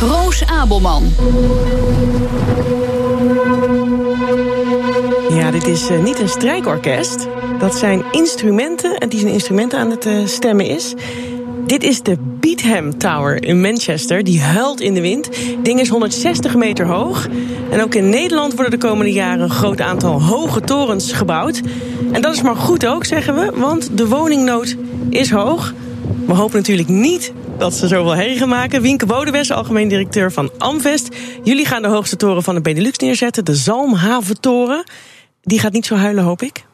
Roos Abelman. Ja, dit is eh, niet een strijkorkest. Dat zijn instrumenten en die zijn instrumenten aan het eh, stemmen is. Dit is de Beatham Tower in Manchester. Die huilt in de wind. Het ding is 160 meter hoog. En ook in Nederland worden de komende jaren een groot aantal hoge torens gebouwd. En dat is maar goed ook, zeggen we, want de woningnood is hoog. We hopen natuurlijk niet dat ze zoveel herrie maken. Wienke Bodewes, algemeen directeur van Amvest. Jullie gaan de hoogste toren van de Benelux neerzetten, de Zalmhaventoren. Die gaat niet zo huilen, hoop ik.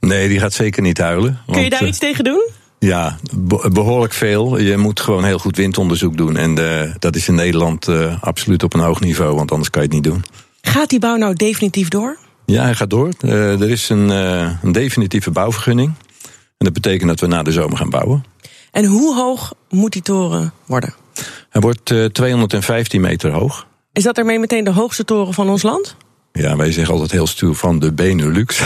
Nee, die gaat zeker niet huilen. Kun je want, daar eh, iets tegen doen? Ja, be- behoorlijk veel. Je moet gewoon heel goed windonderzoek doen. En eh, dat is in Nederland eh, absoluut op een hoog niveau, want anders kan je het niet doen. Gaat die bouw nou definitief door? Ja, hij gaat door. Er is een, een definitieve bouwvergunning. En dat betekent dat we na de zomer gaan bouwen. En hoe hoog moet die toren worden? Hij wordt eh, 215 meter hoog. Is dat ermee meteen de hoogste toren van ons land? Ja, wij zeggen altijd heel stuur van de Benelux.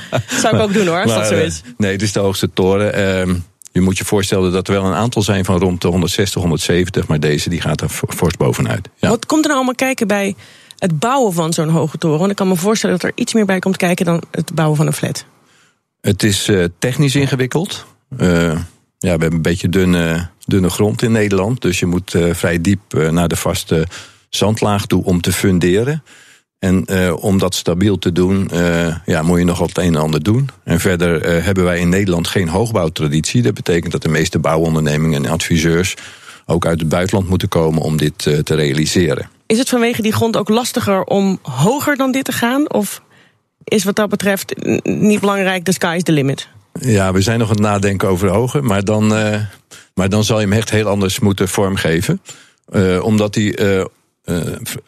Zou ik ook doen hoor, als dat zo eh, is. Nee, het is de hoogste toren. Ehm, je moet je voorstellen dat er wel een aantal zijn van rond de 160, 170. Maar deze die gaat er for- fors bovenuit. Ja. Wat komt er nou allemaal kijken bij het bouwen van zo'n hoge toren? Want ik kan me voorstellen dat er iets meer bij komt kijken dan het bouwen van een flat. Het is eh, technisch ingewikkeld. Ja, we hebben een beetje dunne, dunne grond in Nederland. Dus je moet eh, vrij diep eh, naar de vaste zandlaag toe om te funderen. En eh, om dat stabiel te doen, ja, moet je nog wat het een en ander doen. En verder hebben wij in Nederland geen hoogbouwtraditie. Dat betekent dat de meeste bouwondernemingen en adviseurs ook uit het buitenland moeten komen om dit te realiseren. Is het vanwege die grond ook lastiger om hoger dan dit te gaan? Of is wat dat betreft niet belangrijk, the sky is the limit? Ja, we zijn nog aan het nadenken over hoger. Maar dan, eh, maar dan zal je hem echt heel anders moeten vormgeven. Eh, omdat hij eh,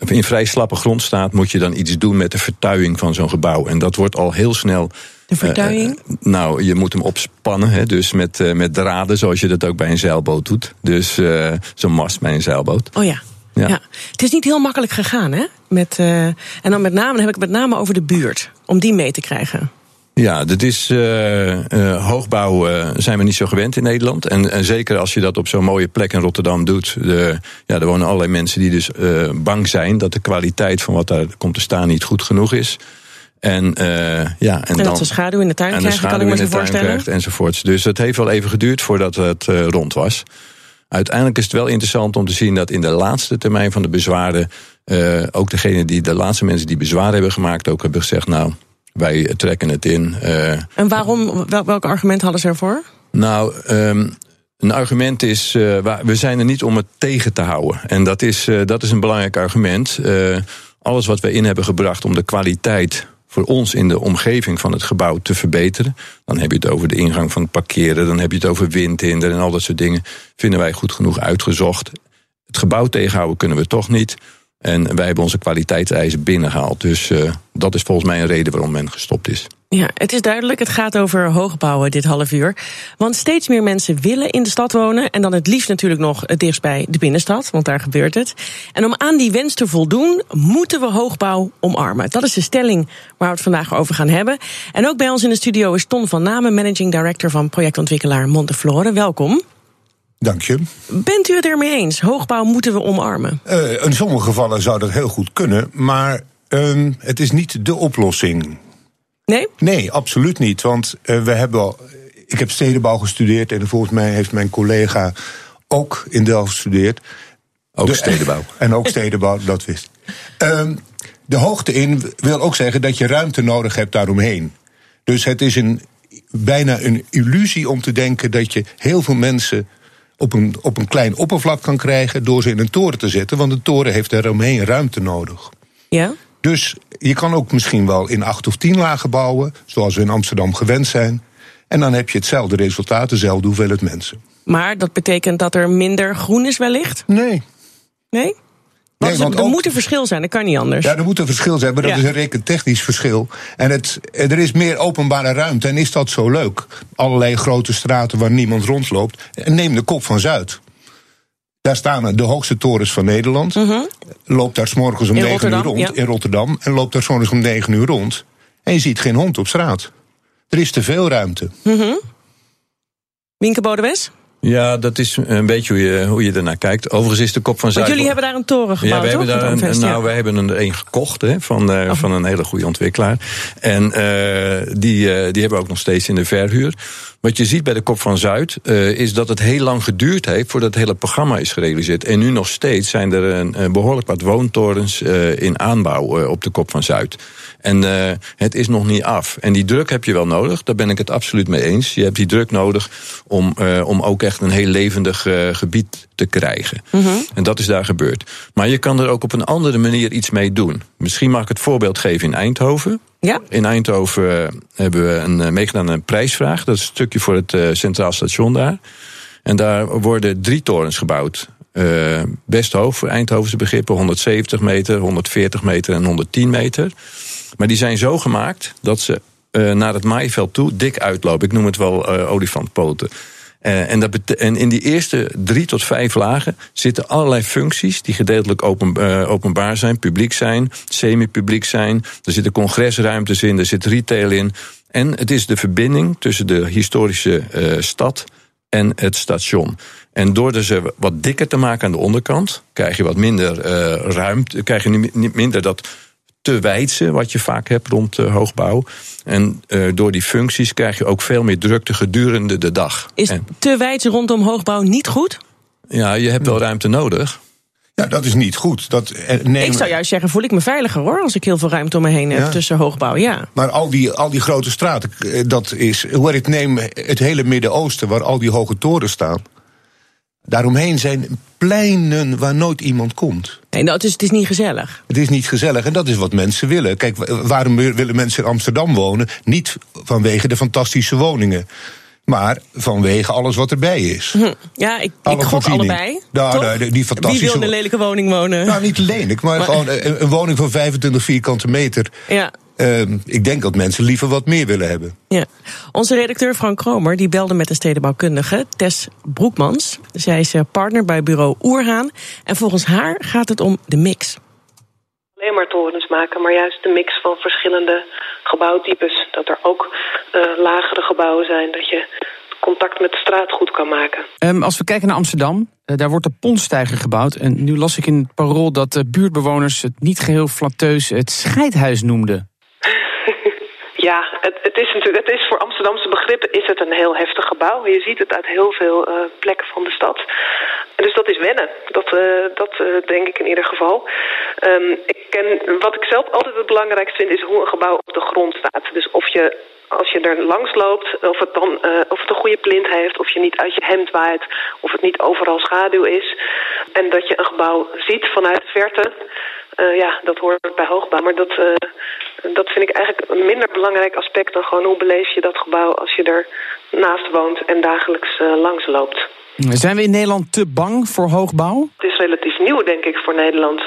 in vrij slappe grond staat, moet je dan iets doen met de vertuiing van zo'n gebouw. En dat wordt al heel snel. De vertuiing? eh, nou, je moet hem opspannen. Hè, dus met, met draden, zoals je dat ook bij een zeilboot doet. Dus zo'n mast bij een zeilboot. Oh ja. Ja. ja. Het is niet heel makkelijk gegaan, hè? Met, en dan met name dan heb ik het met name over de buurt. Om die mee te krijgen. Ja, dat is eh, eh, hoogbouw eh, zijn we niet zo gewend in Nederland. En, en zeker als je dat op zo'n mooie plek in Rotterdam doet. De, ja, er wonen allerlei mensen die dus bang zijn dat de kwaliteit van wat daar komt te staan niet goed genoeg is. En, ja, en, En, dan, dat ze schaduw in de tuin en de krijgen, kan ik schaduw me in de tuin voorstellen. krijgt enzovoorts. Dus het heeft wel even geduurd voordat het rond was. Uiteindelijk is het wel interessant om te zien dat in de laatste termijn van de bezwaren. ook degene die, de laatste mensen die bezwaar hebben gemaakt, ook hebben gezegd: Nou, wij trekken het in. eh, En waarom, wel, welk argument hadden ze ervoor? nou, ehm, een argument is, eh, we zijn er niet om het tegen te houden. En dat is, eh, dat is een belangrijk argument. Alles wat we in hebben gebracht om de kwaliteit voor ons in de omgeving van het gebouw te verbeteren. Dan heb je het over de ingang van het parkeren, dan heb je het over windhinder en al dat soort dingen. Vinden wij goed genoeg uitgezocht. Het gebouw tegenhouden kunnen we toch niet. En wij hebben onze kwaliteitseisen binnengehaald. Dus eh, dat is volgens mij een reden waarom men gestopt is. Ja, het is duidelijk. Het gaat over hoogbouwen dit half uur. Want steeds meer mensen willen in de stad wonen. En dan het liefst natuurlijk nog het dichtst bij de binnenstad, want daar gebeurt het. En om aan die wens te voldoen, moeten we hoogbouw omarmen. Dat is de stelling waar we het vandaag over gaan hebben. En ook bij ons in de studio is Ton van Namen, managing director van projectontwikkelaar Monteflore. Welkom. Dank je. Bent u het ermee eens? Hoogbouw moeten we omarmen. Eh, in sommige gevallen zou dat heel goed kunnen, maar ehm, het is niet de oplossing. Nee? Nee, absoluut niet. Want eh, we hebben al, ik heb stedenbouw gestudeerd en volgens mij heeft mijn collega ook in Delft gestudeerd. Ook De- stedenbouw. En ook stedenbouw, dat wist. ik. Ehm, de hoogte in wil ook zeggen dat je ruimte nodig hebt daaromheen. Dus het is een, bijna een illusie om te denken dat je heel veel mensen op een, op een klein oppervlak kan krijgen door ze in een toren te zetten. Want een toren heeft daaromheen ruimte nodig. Ja? Dus je kan ook misschien wel in acht of tien lagen bouwen, zoals we in Amsterdam gewend zijn. En dan heb je hetzelfde resultaat, dezelfde hoeveelheid mensen. Maar dat betekent dat er minder groen is wellicht? Nee. Nee? Want Nee, want er ook- moet een verschil zijn, dat kan niet anders. Ja, er moet een verschil zijn, maar dat Ja. is een rekentechnisch verschil. En het, er is meer openbare ruimte. En is dat zo leuk? Allerlei grote straten waar niemand rondloopt. En neem de kop van Zuid. Daar staan de hoogste torens van Nederland. Loopt daar s'morgens om Mhm. In 9 uur rond ja. in Rotterdam. En loopt daar s'morgens om 9 uur rond. En je ziet geen hond op straat. Er is te veel ruimte. Wienke Bodewes? Ja, dat is een beetje hoe je, hoe je ernaar kijkt. Overigens is de kop van Want Zuid... jullie hebben daar een toren gebouwd, Ja, we hebben daar een, nou. Oh. wij hebben er een gekocht hè, van, eh, van een hele goede ontwikkelaar. En eh, die, eh, die hebben we ook nog steeds in de verhuur. Wat je ziet bij de Kop van Zuid is dat het heel lang geduurd heeft voordat het hele programma is gerealiseerd. En nu nog steeds zijn er een, een behoorlijk wat woontorens in aanbouw op de Kop van Zuid. En het is nog niet af. En die druk heb je wel nodig, daar ben ik het absoluut mee eens. Je hebt die druk nodig om, om ook echt een heel levendig eh, gebied te krijgen. En dat is daar gebeurd. Maar je kan er ook op een andere manier iets mee doen. Misschien mag ik het voorbeeld geven in Eindhoven. Ja. In Eindhoven eh, hebben we een, eh, meegedaan aan een prijsvraag. Dat is een stukje voor het Centraal Station daar. En daar worden drie torens gebouwd. Eh, best hoog voor Eindhovense begrippen. 170 meter, 140 meter en 110 meter. Maar die zijn zo gemaakt dat ze naar het maaiveld toe dik uitlopen. Ik noem het wel olifantpoten. Eh, en, dat in die eerste drie tot vijf lagen zitten allerlei functies die gedeeltelijk open, eh, openbaar zijn, publiek zijn, semi-publiek zijn. Er zitten congresruimtes in, er zit retail in. En het is de verbinding tussen de historische eh, stad en het station. En door ze wat dikker te maken aan de onderkant, krijg je wat minder ruimte, krijg je minder dat te wijdse wat je vaak hebt rond eh, hoogbouw. En eh, door die functies krijg je ook veel meer drukte gedurende de dag. Is En, te wijd rondom hoogbouw niet goed? ja, je hebt wel ruimte nodig. Ja, dat is niet goed. Dat, eh, neem- Ik zou juist zeggen, voel ik me veiliger hoor, als ik heel veel ruimte om me heen heb Ja. tussen hoogbouw. Ja. Maar al die, al die grote straten, dat is. Hoe ik neem het hele Midden-Oosten, waar al die hoge torens staan. Daaromheen zijn pleinen waar nooit iemand komt. Nee, nou, het, is, het is niet gezellig. Het is niet gezellig en dat is wat mensen willen. Kijk, wa- waarom willen mensen in Amsterdam wonen? Niet vanwege de fantastische woningen, maar vanwege alles wat erbij is. Ja, ik, Alle ik gok allebei. Nee, die- die fantastische- Wie wil in een lelijke woning wonen? Nou, niet lelijk, maar, Maar- gewoon een, een woning van 25 vierkante meter. ja. Ehm, ik denk dat mensen liever wat meer willen hebben. Ja. Onze redacteur Frank Kromer die belde met de stedenbouwkundige Tess Broekmans. Zij is eh, partner bij bureau Oerhaan. En volgens haar gaat het om de mix. alleen maar torens maken, maar juist de mix van verschillende gebouwtypes. Dat er ook eh, lagere gebouwen zijn, dat je contact met de straat goed kan maken. Ehm, als we kijken naar Amsterdam, eh, daar wordt de Pontstijger gebouwd. En nu las ik in het parool dat de buurtbewoners het niet geheel flatteus het scheidhuis noemden. Ja, het, het is natuurlijk, het is voor Amsterdamse begrippen is het een heel heftig gebouw. Je ziet het uit heel veel eh, plekken van de stad. Dus dat is wennen. Dat, eh, dat eh, denk ik in ieder geval. Ehm, ik ken, wat ik zelf altijd het belangrijkste vind, is hoe een gebouw op de grond staat. Dus of je als je er langs loopt, of het dan of het een goede plint heeft, of je niet uit je hemd waait, of het niet overal schaduw is. En dat je een gebouw ziet vanuit de verte. Ja, dat hoort bij hoogbouw. Maar dat, dat vind ik eigenlijk een minder belangrijk aspect dan gewoon hoe beleef je dat gebouw als je er naast woont en dagelijks eh, langs loopt. Zijn we in Nederland te bang voor hoogbouw? Het is relatief nieuw, denk ik, voor Nederland.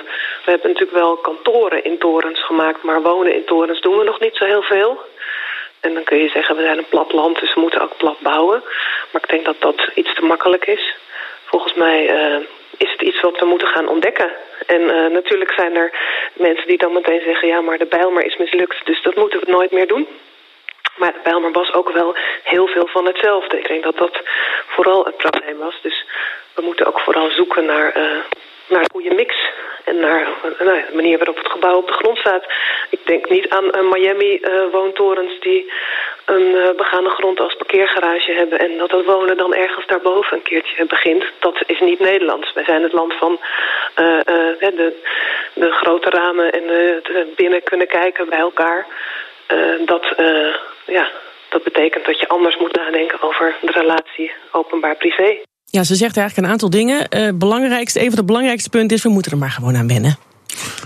We hebben natuurlijk wel kantoren in torens gemaakt, maar wonen in torens doen we nog niet zo heel veel. En dan kun je zeggen, we zijn een plat land, dus we moeten ook plat bouwen. Maar ik denk dat dat iets te makkelijk is. Volgens mij eh, is het iets wat we moeten gaan ontdekken. En eh, natuurlijk zijn er mensen die dan meteen zeggen... ja, maar de Bijlmer is mislukt, dus dat moeten we nooit meer doen. Maar de Bijlmer was ook wel heel veel van hetzelfde. Ik denk dat dat vooral het probleem was. Dus we moeten ook vooral zoeken naar, eh, naar een goede mix. En naar eh, de manier waarop het gebouw op de grond staat. Ik denk niet aan eh, Miami-woontorens die een eh, begane grond als parkeergarage hebben. En dat het wonen dan ergens daarboven een keertje begint. Dat is niet Nederlands. Wij zijn het land van eh, eh, de, de grote ramen en eh, het binnen kunnen kijken bij elkaar. Eh, dat, eh, ja, dat betekent dat je anders moet nadenken over de relatie openbaar-privé. Ja, ze zegt eigenlijk een aantal dingen. Eh belangrijkste, een van de belangrijkste punten is, we moeten er maar gewoon aan wennen.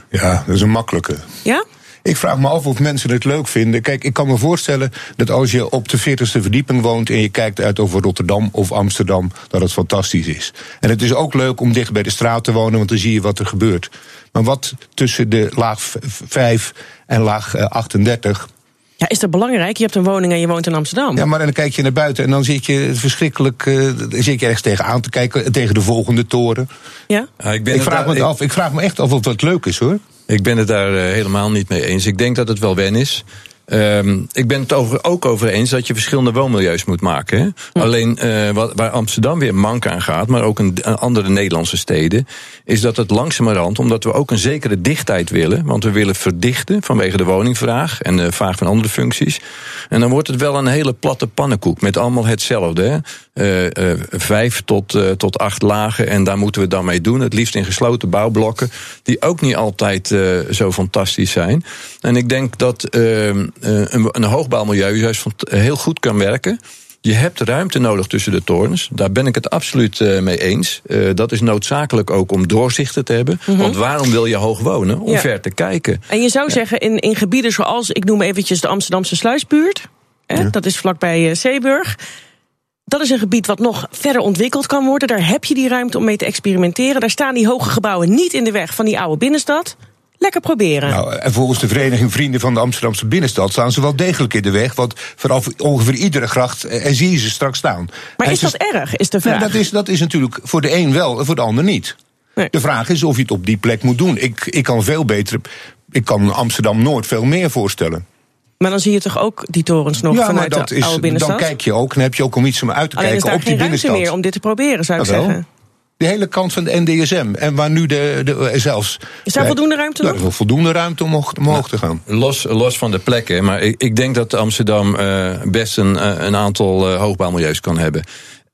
Ja, dat is een makkelijke. Ja? Ik vraag me af of mensen het leuk vinden. Kijk, ik kan me voorstellen dat als je op de 40ste verdieping woont en je kijkt uit over Rotterdam of Amsterdam, dat het fantastisch is. En het is ook leuk om dicht bij de straat te wonen, want dan zie je wat er gebeurt. Maar wat tussen de laag 5 en laag 38 ja, is dat belangrijk? Je hebt een woning en je woont in Amsterdam. Ja, maar dan kijk je naar buiten en dan zit je verschrikkelijk. Uh, zit je ergens tegenaan te kijken, tegen de volgende toren. Ja? ja ik, ben ik, vraag me af, ik vraag me echt af of dat leuk is hoor. Ik ben het daar uh, helemaal niet mee eens. Ik denk dat het wel wen is. Um, ik ben het over, ook over eens dat je verschillende woonmilieus moet maken. Hè? Alleen uh, wat, waar Amsterdam weer mank aan gaat, maar ook een, andere Nederlandse steden, is dat het langzamerhand, omdat we ook een zekere dichtheid willen, want we willen verdichten vanwege de woningvraag en de vraag van andere functies. En dan wordt het wel een hele platte pannenkoek met allemaal hetzelfde. Hè? Uh, uh, vijf tot, tot acht lagen en daar moeten we dan mee doen. Het liefst in gesloten bouwblokken, die ook niet altijd zo fantastisch zijn. En ik denk dat ehm, een, een hoogbouwmilieu juist heel goed kan werken. Je hebt ruimte nodig tussen de torens. Daar ben ik het absoluut mee eens. Uh, dat is noodzakelijk ook om doorzichten te hebben. Mm -hmm. Want waarom wil je hoog wonen? Om ja. ver te kijken. En je zou ja. zeggen, in, in gebieden zoals, ik noem eventjes de Amsterdamse Sluisbuurt. Hè, ja. Dat is vlakbij uh, Zeeburg. Dat is een gebied wat nog verder ontwikkeld kan worden. Daar heb je die ruimte om mee te experimenteren. Daar staan die hoge gebouwen niet in de weg van die oude binnenstad. Lekker proberen. Nou, en volgens de Vereniging Vrienden van de Amsterdamse Binnenstad staan ze wel degelijk in de weg. Want vanaf ongeveer iedere gracht en zie je ze straks staan. Maar en is dat erg, is de vraag? Nou, dat, is, dat is natuurlijk voor de een wel en voor de ander niet. Nee. De vraag is of je het op die plek moet doen. Ik, ik kan veel beter. Ik kan Amsterdam Noord veel meer voorstellen. Maar dan zie je toch ook die torens nog ja, vanuit dat de is, oude binnenstad? Dan kijk je ook, dan heb je ook om iets om uit te Alleen kijken is op die geen binnenstad. ruimte meer om dit te proberen, zou ik Jawel. zeggen. De hele kant van de NDSM. En waar nu de, de zelfs. Is daar voldoende ruimte Daar nog? is voldoende ruimte om omhoog, omhoog te gaan. Los, los van de plekken, maar ik, ik denk dat Amsterdam uh, best een, uh, een aantal uh, hoogbouwmilieus kan hebben.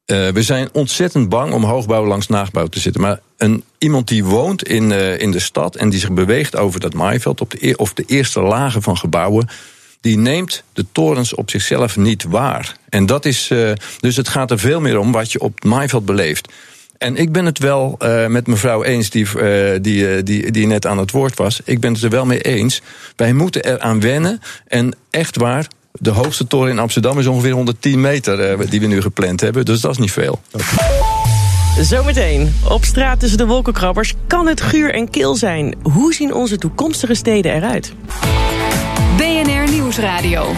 Uh, we zijn ontzettend bang om hoogbouw langs naagbouw te zitten. Maar een, iemand die woont in, uh, in de stad en die zich beweegt over dat maaiveld, op de, e of de eerste lagen van gebouwen, die neemt de torens op zichzelf niet waar. En dat is, uh, dus het gaat er veel meer om wat je op het maaiveld beleeft. En ik ben het wel uh, met mevrouw eens, die, uh, die, die, die net aan het woord was. Ik ben het er wel mee eens. Wij moeten eraan wennen. En echt waar, de hoogste toren in Amsterdam is ongeveer 110 meter uh, die we nu gepland hebben. Dus dat is niet veel. Zometeen, op straat tussen de wolkenkrabbers kan het guur en kil zijn. Hoe zien onze toekomstige steden eruit? BNR Nieuwsradio.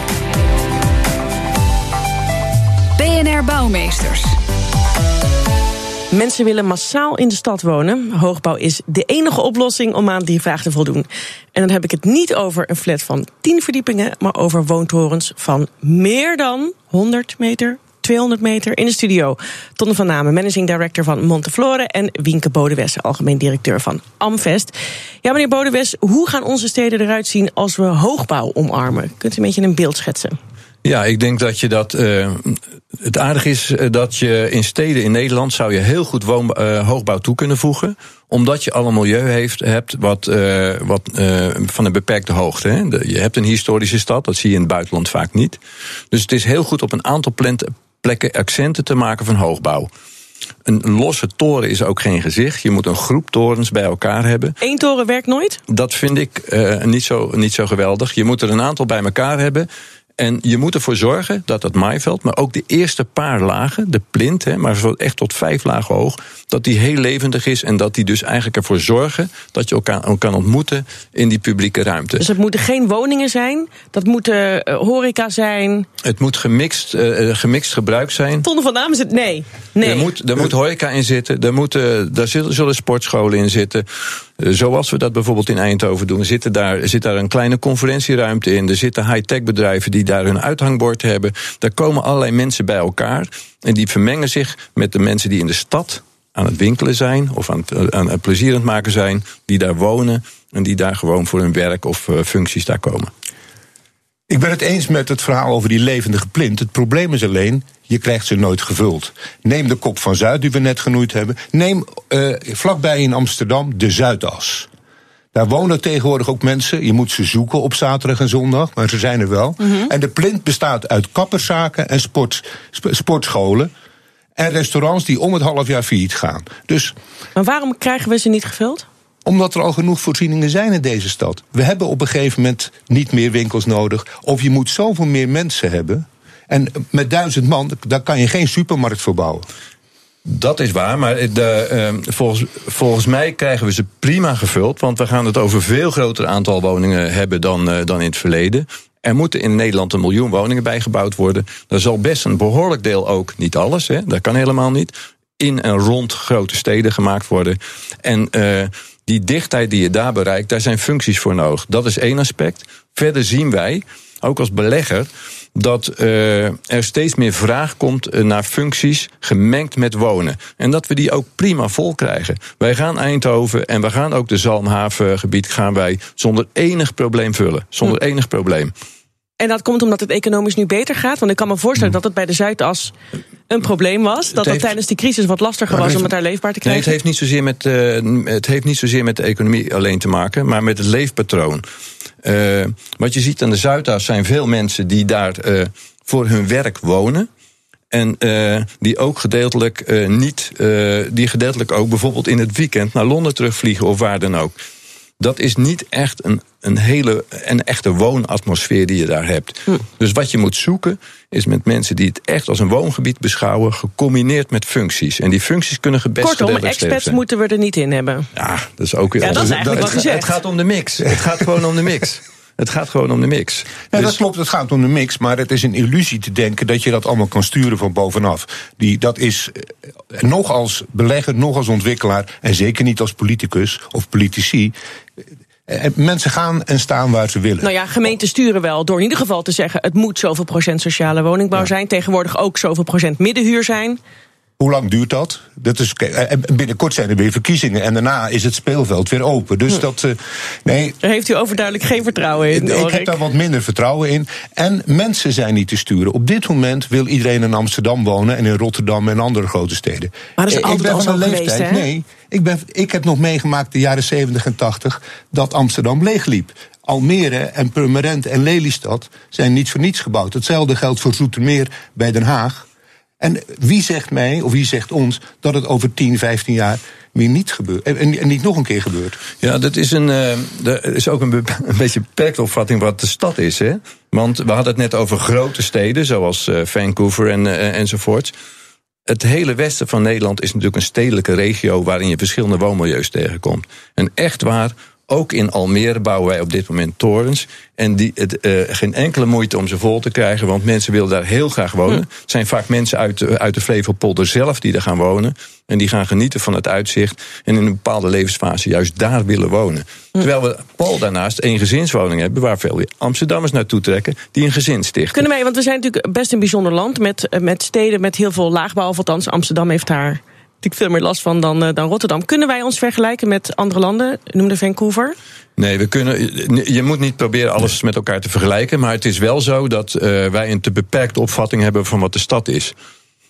BNR Bouwmeesters. Mensen willen massaal in de stad wonen. Hoogbouw is de enige oplossing om aan die vraag te voldoen. En dan heb ik het niet over een flat van 10 verdiepingen, maar over woontorens van meer dan 100 meter, 200 meter in de studio. Tonne van Namen, managing director van Monteflore. En Wienke Bodewes, algemeen directeur van Amvest. Ja, meneer Bodewes, hoe gaan onze steden eruit zien als we hoogbouw omarmen? Kunt u een beetje een beeld schetsen? Ja, ik denk dat je dat. Uh, het aardige is dat je in steden in Nederland zou je heel goed woon, uh, hoogbouw toe kunnen voegen. Omdat je al een milieu heeft, hebt wat, uh, wat van een beperkte hoogte. Hè. Je hebt een historische stad, dat zie je in het buitenland vaak niet. Dus het is heel goed op een aantal plekken accenten te maken van hoogbouw. Een losse toren is ook geen gezicht. Je moet een groep torens bij elkaar hebben. Eén toren werkt nooit? Dat vind ik uh, niet, zo, niet zo geweldig. Je moet er een aantal bij elkaar hebben. En je moet ervoor zorgen dat dat maaiveld, maar ook de eerste paar lagen, de plint, hè, maar echt tot vijf lagen hoog, dat die heel levendig is en dat die dus eigenlijk ervoor zorgen dat je elkaar kan ontmoeten in die publieke ruimte. Dus het moeten geen woningen zijn, dat moeten uh, horeca zijn. Het moet gemixt, uh, gemixt gebruik zijn. Tonne van naam is het nee. Nee. Er moet, er moet in zitten, er, moeten, daar zullen sportscholen in zitten. Zoals we dat bijvoorbeeld in Eindhoven doen, zitten daar, zit daar een kleine conferentieruimte in. Er zitten high-tech bedrijven die daar hun uithangbord hebben. Daar komen allerlei mensen bij elkaar. En die vermengen zich met de mensen die in de stad aan het winkelen zijn. of aan het, plezier aan het maken zijn. die daar wonen. en die daar gewoon voor hun werk of functies daar komen. Ik ben het eens met het verhaal over die levendige plint. Het probleem is alleen, je krijgt ze nooit gevuld. Neem de kop van Zuid, die we net genoemd hebben. Neem uh, vlakbij in Amsterdam de Zuidas. Daar wonen tegenwoordig ook mensen. Je moet ze zoeken op zaterdag en zondag, maar ze zijn er wel. Mm -hmm. En de plint bestaat uit kapperszaken en sport, sp sportscholen. En restaurants die om het half jaar failliet gaan. Dus, maar waarom krijgen we ze niet gevuld? Omdat er al genoeg voorzieningen zijn in deze stad. We hebben op een gegeven moment niet meer winkels nodig. Of je moet zoveel meer mensen hebben. En met duizend man, daar kan je geen supermarkt voor bouwen. Dat is waar, maar de, ehm, volgens, volgens mij krijgen we ze prima gevuld. Want we gaan het over veel groter aantal woningen hebben dan, eh, dan in het verleden. Er moeten in Nederland een miljoen woningen bijgebouwd worden. Er zal best een behoorlijk deel ook, niet alles, hè, dat kan helemaal niet, in en rond grote steden gemaakt worden. En uh, die dichtheid die je daar bereikt, daar zijn functies voor nodig. Dat is één aspect. Verder zien wij, ook als belegger, dat uh, er steeds meer vraag komt eh, naar functies gemengd met wonen. En dat we die ook prima vol krijgen. Wij gaan Eindhoven en we gaan ook de Zalmhavengebied gaan wij zonder enig probleem vullen. Zonder hm. enig probleem. En dat komt omdat het economisch nu beter gaat? Want ik kan me voorstellen hm. dat het bij de Zuidas een probleem was. Dat het, tijdens die crisis wat lastiger was om het daar leefbaar te krijgen. Nee, het heeft, niet zozeer met, uh, het heeft niet zozeer met de economie alleen te maken, maar met het leefpatroon. Uh, wat je ziet aan de Zuidas zijn veel mensen die daar uh, voor hun werk wonen. En uh, die ook gedeeltelijk uh, niet, uh, die gedeeltelijk ook bijvoorbeeld in het weekend naar Londen terugvliegen of waar dan ook dat is niet echt een, een hele een echte woonatmosfeer die je daar hebt. Hm. Dus wat je moet zoeken is met mensen die het echt als een woongebied beschouwen, gecombineerd met functies. En die functies kunnen gebest Kortom, experts moeten we er niet in hebben. Ja, dat is ook weer. Ja, dat is eigenlijk wat gezegd. Het gaat om de mix. Het gaat gewoon om de mix. Het gaat gewoon om de mix. Ja, dus... Dat klopt, het gaat om de mix. Maar het is een illusie te denken dat je dat allemaal kan sturen van bovenaf. Die, dat is eh, nog als belegger, nog als ontwikkelaar. En zeker niet als politicus of politici. Eh, mensen gaan en staan waar ze willen. Nou ja, gemeenten sturen wel door in ieder geval te zeggen: het moet zoveel procent sociale woningbouw ja. zijn. Tegenwoordig ook zoveel procent middenhuur zijn. Hoe lang duurt dat? dat is, eh, binnenkort zijn er weer verkiezingen en daarna is het speelveld weer open. Dus hm. dat. nee. Daar heeft u overduidelijk geen vertrouwen in. Ik heb daar wat minder vertrouwen in. En mensen zijn niet te sturen. Op dit moment wil iedereen in Amsterdam wonen en in Rotterdam en andere grote steden. Maar dat is altijd ik ben van een leeftijd. Geweest, nee, ik, ben, ik heb nog meegemaakt de jaren 70 en 80 dat Amsterdam leegliep. Almere en Purmerend en Lelystad zijn niet voor niets gebouwd. Hetzelfde geldt voor Zoetermeer bij Den Haag. En wie zegt mij, of wie zegt ons, dat het over 10, 15 jaar weer niet gebeurt. En, niet nog een keer gebeurt. Ja, dat is, een, uh, dat is ook een, een beetje beperkte opvatting wat de stad is. Hè? Want we hadden het net over grote steden, zoals uh, Vancouver en. Het hele westen van Nederland is natuurlijk een stedelijke regio waarin je verschillende woonmilieus tegenkomt. En echt waar, ook in Almere bouwen wij op dit moment torens. En die, het, uh, geen enkele moeite om ze vol te krijgen, want mensen willen daar heel graag wonen. Het zijn vaak mensen uit de, uit de Flevopolder zelf die daar gaan wonen. En die gaan genieten van het uitzicht. En in een bepaalde levensfase juist daar willen wonen. Terwijl we Paul daarnaast een gezinswoning hebben waar veel Amsterdammers naartoe trekken die een gezin stichten. Kunnen wij, want we zijn natuurlijk best een bijzonder land met, met steden met heel veel laagbouw. Of althans, Amsterdam heeft daar ik veel meer last van dan, uh, dan Rotterdam. Kunnen wij ons vergelijken met andere landen? Noemde Vancouver. Nee, we kunnen, je moet niet proberen alles met elkaar te vergelijken. Maar het is wel zo dat uh, wij een te beperkte opvatting hebben van wat de stad is.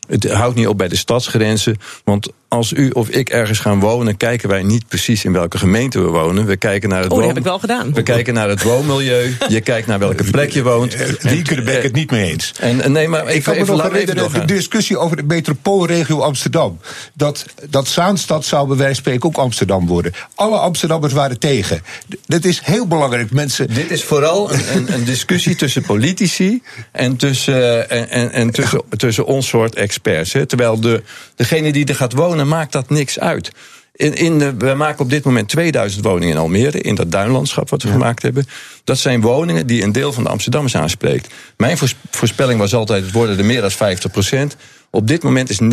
Het houdt niet op bij de stadsgrenzen. Want als u of ik ergens gaan wonen, kijken wij niet precies in welke gemeente we wonen. We kijken naar het oh, dat heb ik wel gedaan. We kijken naar het woonmilieu. Je kijkt naar welke plek je woont. Die kunnen ben ik het niet mee eens. En, nee, maar ik kan me nog herinneren de discussie over de metropoolregio Amsterdam. Dat, dat Zaanstad zou bij wijze van spreken ook Amsterdam worden. Alle Amsterdammers waren tegen. Dat is heel belangrijk. Mensen... Dit is vooral een, een, een discussie tussen politici en tussen, en, en, en tussen, tussen ons soort experts. Hè. Terwijl de, degene die er gaat wonen maakt dat niks uit. In, in de, we maken op dit moment 2000 woningen in Almere, in dat duinlandschap wat we ja. gemaakt hebben. Dat zijn woningen die een deel van de Amsterdammers aanspreekt. Mijn voorspelling was altijd: het worden er meer dan 50 procent. Op dit moment is 90%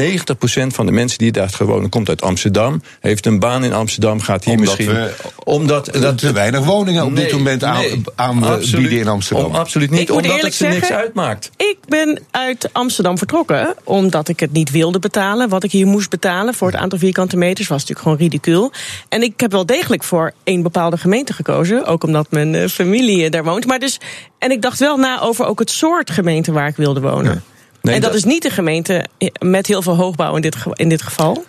van de mensen die daar gewonnen komt uit Amsterdam. Heeft een baan in Amsterdam, gaat hier omdat misschien. We, omdat dat te weinig woningen op nee, dit moment aan, nee, aan absoluut, bieden in Amsterdam. Om, absoluut niet, omdat het ze zeggen, niks uitmaakt. Ik ben uit Amsterdam vertrokken omdat ik het niet wilde betalen. Wat ik hier moest betalen voor het aantal vierkante meters was natuurlijk gewoon ridicuul. En ik heb wel degelijk voor één bepaalde gemeente gekozen. Ook omdat mijn uh, familie daar woont. Maar dus, en ik dacht wel na over ook het soort gemeente waar ik wilde wonen. Ja. Nee, en dat, dat, is niet de gemeente met heel veel hoogbouw in dit, in dit geval.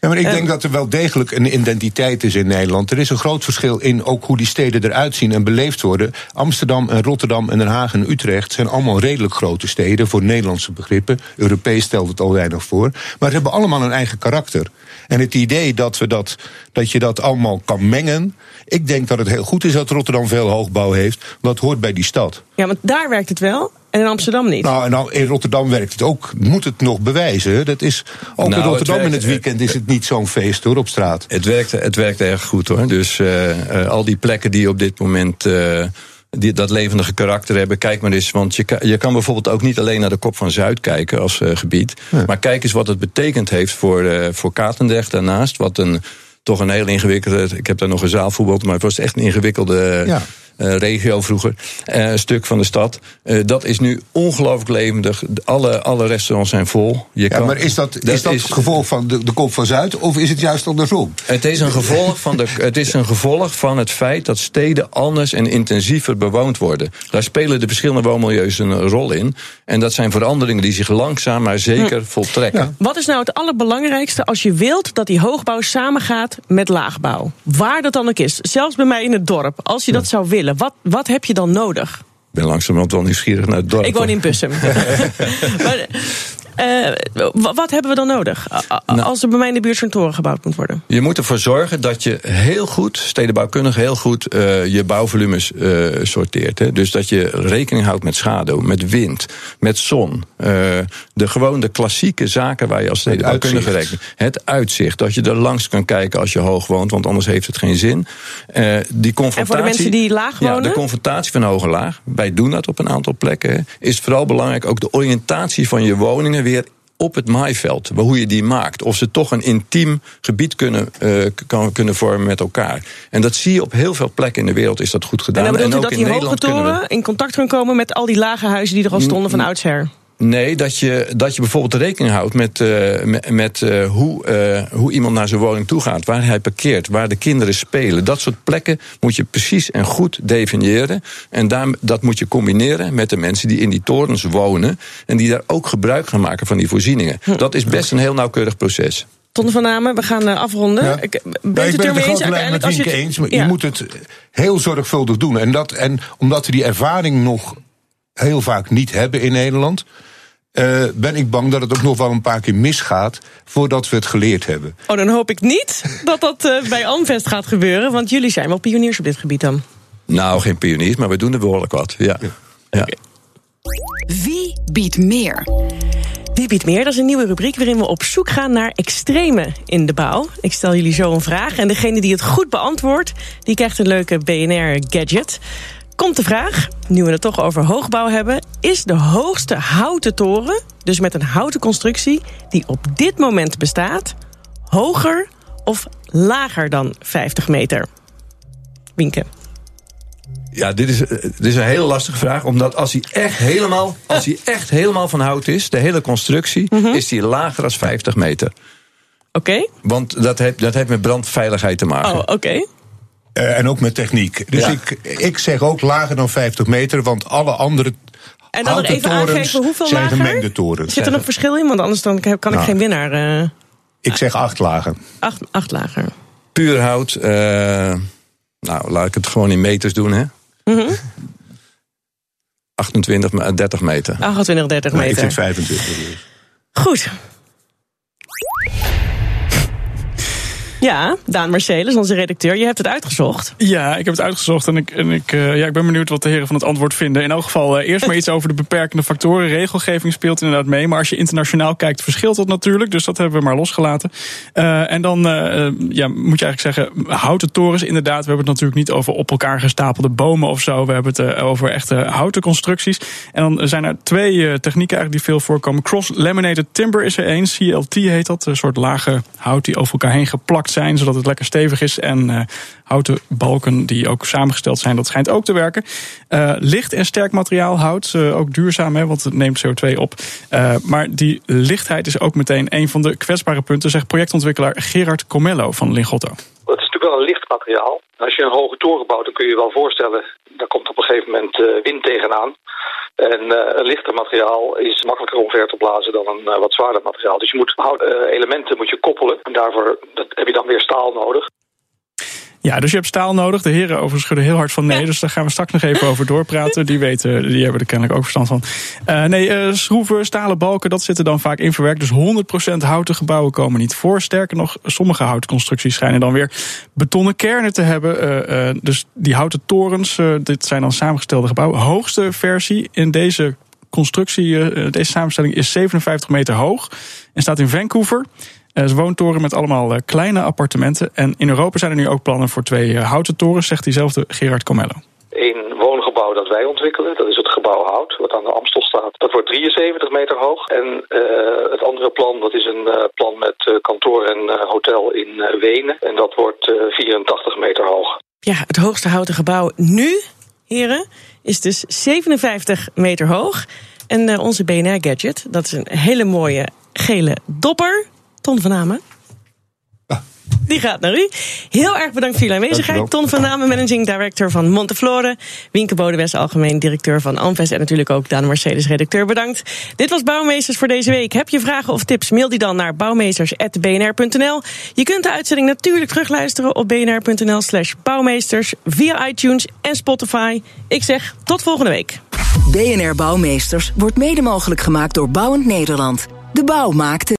Ja, maar ik Eh, denk dat er wel degelijk een identiteit is in Nederland. Er is een groot verschil in ook hoe die steden eruit zien en beleefd worden. Amsterdam en Rotterdam en Den Haag en Utrecht zijn allemaal redelijk grote steden voor Nederlandse begrippen. Europees stelt het al weinig voor. Maar ze hebben allemaal een eigen karakter. En het idee dat, we dat, dat je dat allemaal kan mengen. Ik denk dat het heel goed is dat Rotterdam veel hoogbouw heeft. Dat hoort bij die stad. Ja, want daar werkt het wel en in Amsterdam niet. Nou, en nou, in Rotterdam werkt het ook. Moet het nog bewijzen. hè? Dat is, ook Nou, in het Rotterdam in het weekend is het niet zo'n feest hoor, op straat. Het werkt, het werkt erg goed hoor. Dus eh, eh, al die plekken die op dit moment. eh, die, dat levendige karakter hebben. Kijk maar eens, want je kan, je kan bijvoorbeeld ook niet alleen naar de Kop van Zuid kijken als eh, gebied. Maar kijk eens wat het betekend heeft voor, eh voor Katendrecht daarnaast. Wat een, toch een heel ingewikkelde. Ik heb daar nog een zaalvoetbal, maar het was echt een ingewikkelde. Ja. Eh, regio vroeger, eh, stuk van de stad. Eh, dat is nu ongelooflijk levendig. Alle, alle restaurants zijn vol. Je Ja, kan, maar is dat, is dat het gevolg van de, de kop van Zuid of is het juist andersom? Het is, een gevolg van de, het is een gevolg van het feit dat steden anders en intensiever bewoond worden. Daar spelen de verschillende woonmilieus een rol in. En dat zijn veranderingen die zich langzaam maar zeker voltrekken. Wat is nou het allerbelangrijkste als je wilt dat die hoogbouw samengaat met laagbouw? Waar dat dan ook is. Zelfs bij mij in het dorp. Als je dat zou willen, wat, wat heb je dan nodig? Ik ben langzamerhand wel nieuwsgierig naar het dorp. Ik woon in Bussum. maar, wat hebben we dan nodig? Nou. Als er bij mij in de buurt zo'n toren gebouwd moet worden. Je moet ervoor zorgen dat je heel goed, stedenbouwkundig heel goed, eh, je bouwvolumes eh, sorteert. Hè. Dus dat je rekening houdt met schaduw, met wind, met zon. Eh, de gewoon de klassieke zaken waar je als stedenbouwkundige rekening. Het uitzicht, dat je er langs kan kijken als je hoog woont, want anders heeft het geen zin. Eh, die confrontatie, En voor de mensen die laag Ja, wonen? de confrontatie van hoog en laag. Wij doen dat op een aantal plekken. hè, Is vooral belangrijk ook de oriëntatie van je woningen weer op het maaiveld, hoe je die maakt. Of ze toch een intiem gebied kunnen, eh, kan, kunnen vormen met elkaar. En dat zie je op heel veel plekken in de wereld is dat goed gedaan. en dan bedoelt u ook dat in die hoge kunnen we- toren in contact kan komen met al die lage huizen die er al stonden van oudsher? Nee, dat je, dat je bijvoorbeeld rekening houdt met, eh, met, eh, hoe, eh, hoe iemand naar zijn woning toe gaat, waar hij parkeert, waar de kinderen spelen. Dat soort plekken moet je precies en goed definiëren. En daar, dat moet je combineren met de mensen die in die torens wonen en die daar ook gebruik gaan maken van die voorzieningen. Hm. Dat is best een heel nauwkeurig proces. Ton van Namen, we gaan afronden. Ja. Ik, Ja, ben het lijn uiteindelijk? met Als je eens. Maar Ja. je moet het heel zorgvuldig doen. En, dat, en omdat we die ervaring nog heel vaak niet hebben in Nederland... eh, ben ik bang dat het ook nog wel een paar keer misgaat... voordat we het geleerd hebben. Oh, dan hoop ik niet dat dat eh, bij Amvest gaat gebeuren. Want jullie zijn wel pioniers op dit gebied dan. Nou, geen pioniers, maar we doen er behoorlijk wat. Ja. Ja. Wie biedt meer? Wie biedt meer? Dat is een nieuwe rubriek waarin we op zoek gaan naar extreme in de bouw. Ik stel jullie zo een vraag en degene die het goed beantwoordt... die krijgt een leuke BNR-gadget. Komt de vraag, nu we het toch over hoogbouw hebben... is de hoogste houten toren, dus met een houten constructie... die op dit moment bestaat, hoger of lager dan 50 meter? Wienke. Ja, dit is, eh, dit is een hele lastige vraag. Omdat als hij echt helemaal, als hij echt helemaal van hout is, de hele constructie, is die lager dan 50 meter. Oké? Want dat heeft, dat heeft met brandveiligheid te maken. Oh, oké. Eh, en ook met techniek. Dus Ja. ik, ik zeg ook lager dan 50 meter... want alle andere En dan even torens aangeven hoeveel zijn lager? gemengde torens. Zit er nog verschil in? Want anders dan kan ik Nou. geen winnaar... eh Ik zeg acht lagen. acht, acht lager. Puur hout. eh, nou, laat ik het gewoon in meters doen, hè? Mhm. 28, maar 30 meter. 28, 30 Nee, ik meter. zeg 25. dus. Goed. Ja, Daan Marcelis, onze redacteur, je hebt het uitgezocht. Ja, ik heb het uitgezocht en ik, en ik, eh, ja, ik ben benieuwd wat de heren van het antwoord vinden. In elk geval eh, eerst maar iets over de beperkende factoren. Regelgeving speelt inderdaad mee, maar als je internationaal kijkt verschilt dat natuurlijk. Dus dat hebben we maar losgelaten. Eh, en dan ja, moet je eigenlijk zeggen, houten torens inderdaad. We hebben het natuurlijk niet over op elkaar gestapelde bomen of zo. We hebben het over echte houten constructies. En dan zijn er twee technieken eigenlijk die veel voorkomen. Cross-laminated timber is er één, CLT heet dat. Een soort lage hout die over elkaar heen geplakt zijn, zodat het lekker stevig is. En eh, houten balken die ook samengesteld zijn, dat schijnt ook te werken. Eh, licht en sterk materiaal hout, eh, ook duurzaam, hè, want het neemt CO2 op. Maar die lichtheid is ook meteen een van de kwetsbare punten, zegt projectontwikkelaar Gerard Comello van Lingotto. Natuurlijk wel een licht materiaal. Als je een hoge toren bouwt, dan kun je je wel voorstellen... daar komt op een gegeven moment wind tegenaan. En een lichter materiaal is makkelijker omver te blazen dan een wat zwaarder materiaal. Dus je moet elementen moet je koppelen. En daarvoor heb je dan weer staal nodig. Ja, dus je hebt staal nodig. De heren overigens schudden heel hard van nee. Dus daar gaan we straks nog even over doorpraten. Die weten, die hebben er kennelijk ook verstand van. Uh, nee, uh, schroeven, stalen balken, dat zit er dan vaak in verwerkt. Dus 100% houten gebouwen komen niet voor. Sterker nog, sommige houten constructies schijnen dan weer betonnen kernen te hebben. Uh, dus die houten torens, dit zijn dan samengestelde gebouwen. Hoogste versie in deze constructie, deze samenstelling is 57 meter hoog. En staat in Vancouver. Het is een woontoren met allemaal eh, kleine appartementen. En in Europa zijn er nu ook plannen voor twee eh, houten torens, zegt diezelfde Gerard Comello. Een woongebouw dat wij ontwikkelen, dat is het gebouw Hout, wat aan de Amstel staat. Dat wordt 73 meter hoog. En uh, het andere plan, dat is een uh, plan met kantoor en hotel in Wenen. En dat wordt 84 meter hoog. Ja, het hoogste houten gebouw nu, heren, is dus 57 meter hoog. En onze BNR-gadget, dat is een hele mooie gele dopper. Ton van Namen. Die gaat naar u. Heel erg bedankt voor jullie aanwezigheid. Ton van Namen, managing director van Monteflore. Wienke Bodewes, algemeen directeur van Amves. En natuurlijk ook Daan Mercedes, redacteur. Bedankt. Dit was Bouwmeesters voor deze week. Heb je vragen of tips? Mail die dan naar bouwmeesters.bnr.nl. Je kunt de uitzending natuurlijk terugluisteren op bnr.nl slash bouwmeesters. Via iTunes en Spotify. Ik zeg tot volgende week. BNR Bouwmeesters wordt mede mogelijk gemaakt door Bouwend Nederland. De bouw maakte...